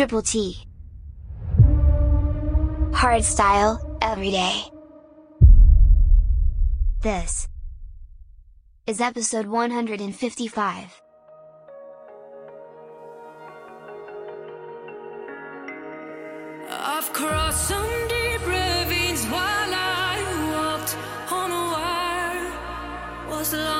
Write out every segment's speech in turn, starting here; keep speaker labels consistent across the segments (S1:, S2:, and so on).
S1: Triple T. Hardstyle, every day. This is episode 155.
S2: I've crossed some deep ravines while I walked on a wire. Was
S3: long.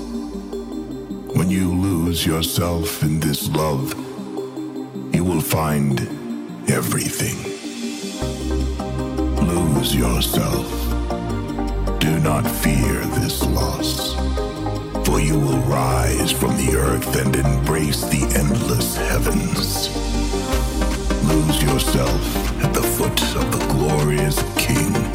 S4: lose yourself in this love, you will find everything. Lose yourself. Do not fear this loss, for you will rise from the earth and embrace the endless heavens. Lose yourself at the foot of the glorious King.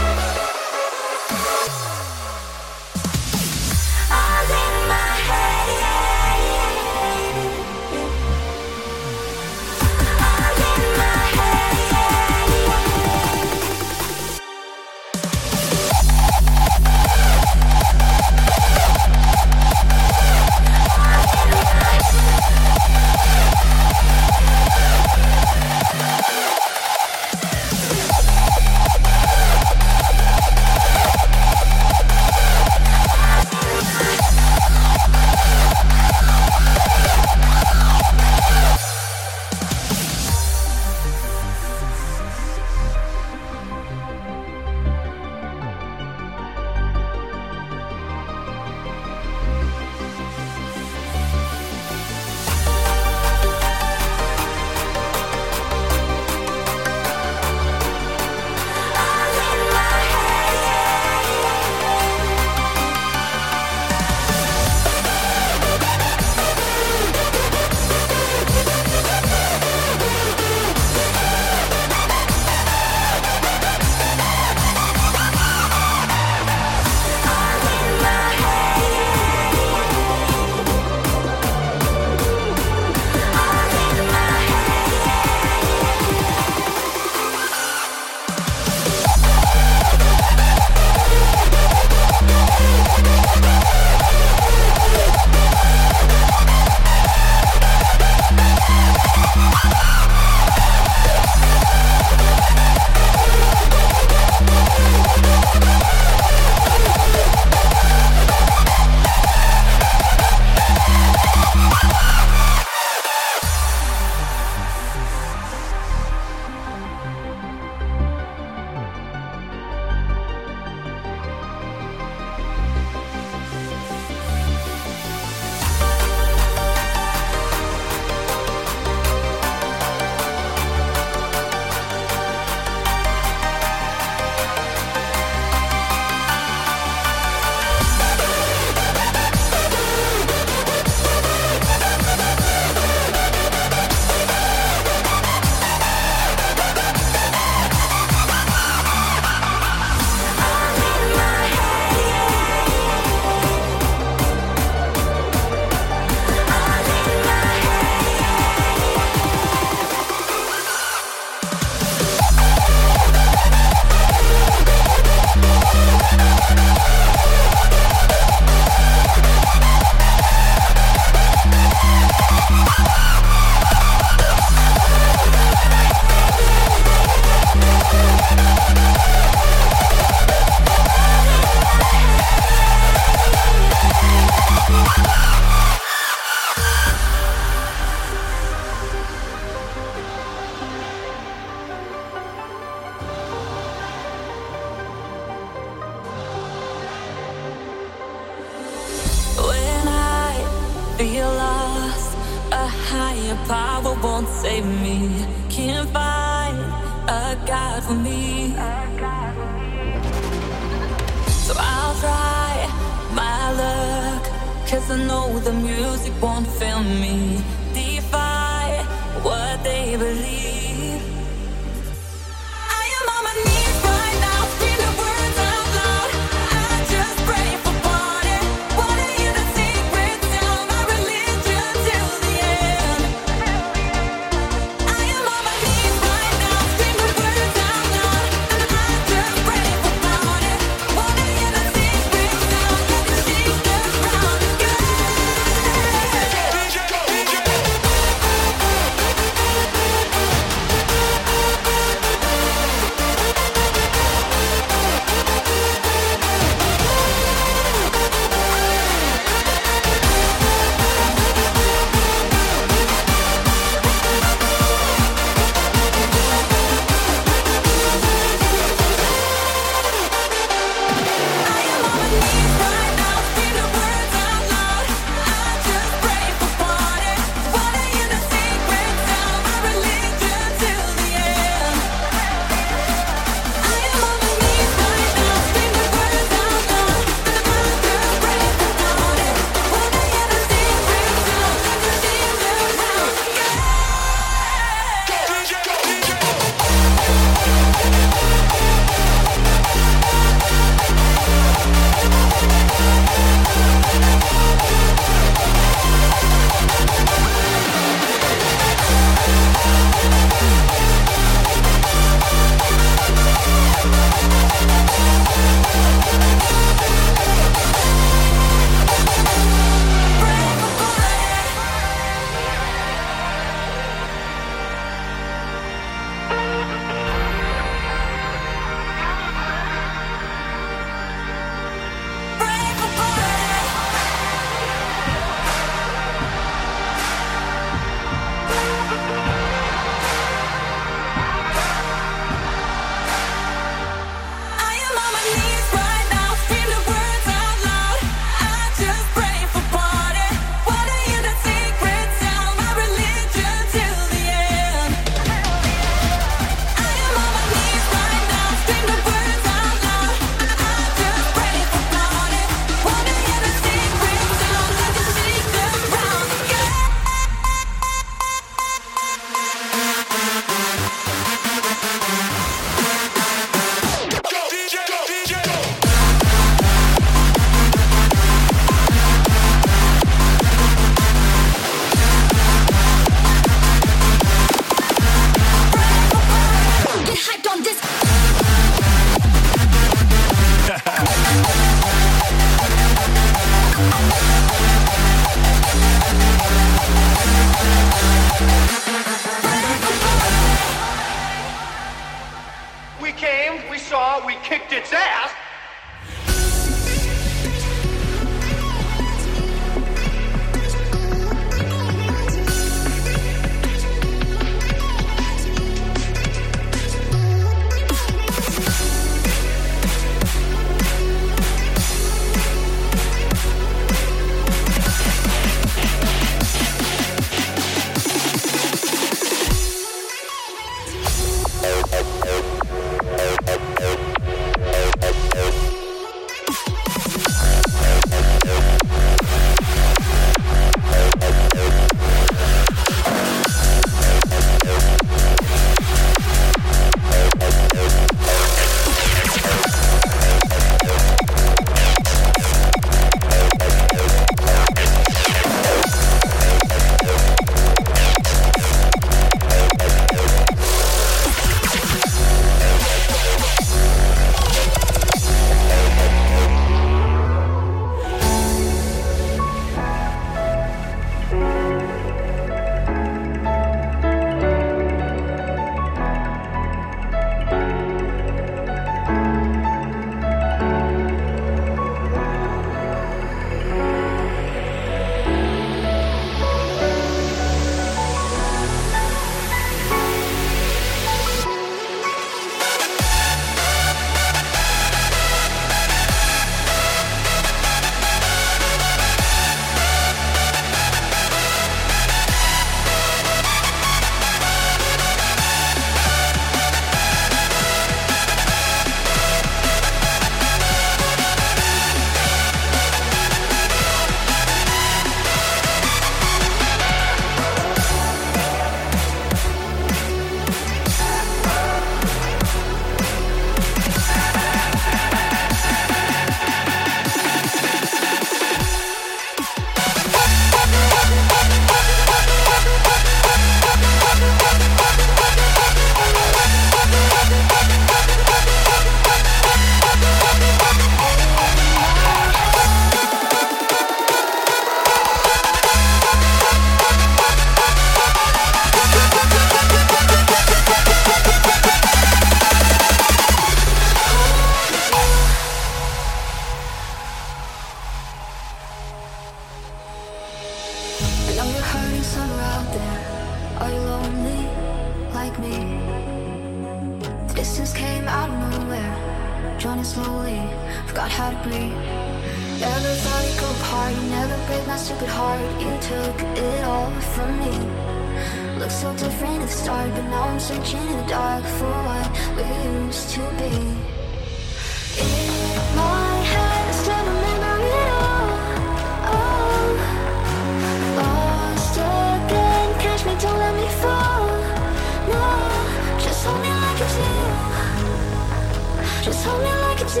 S5: Just hold me like you do.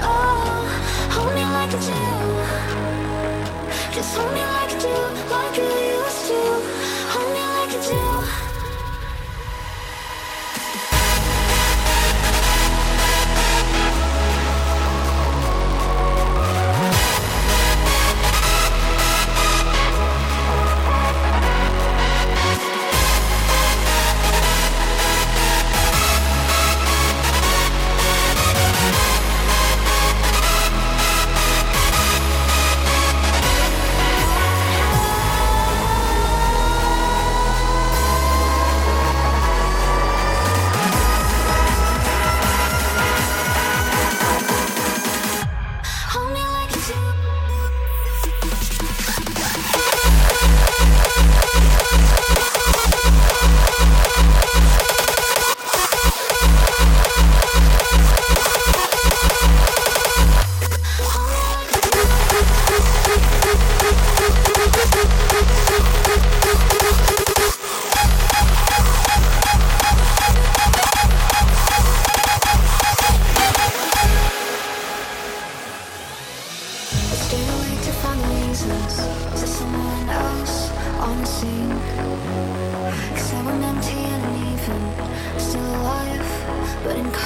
S5: Oh, hold me like you do. Just hold me like you do, like you used to. Hold me like you
S1: do.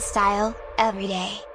S1: style, every day.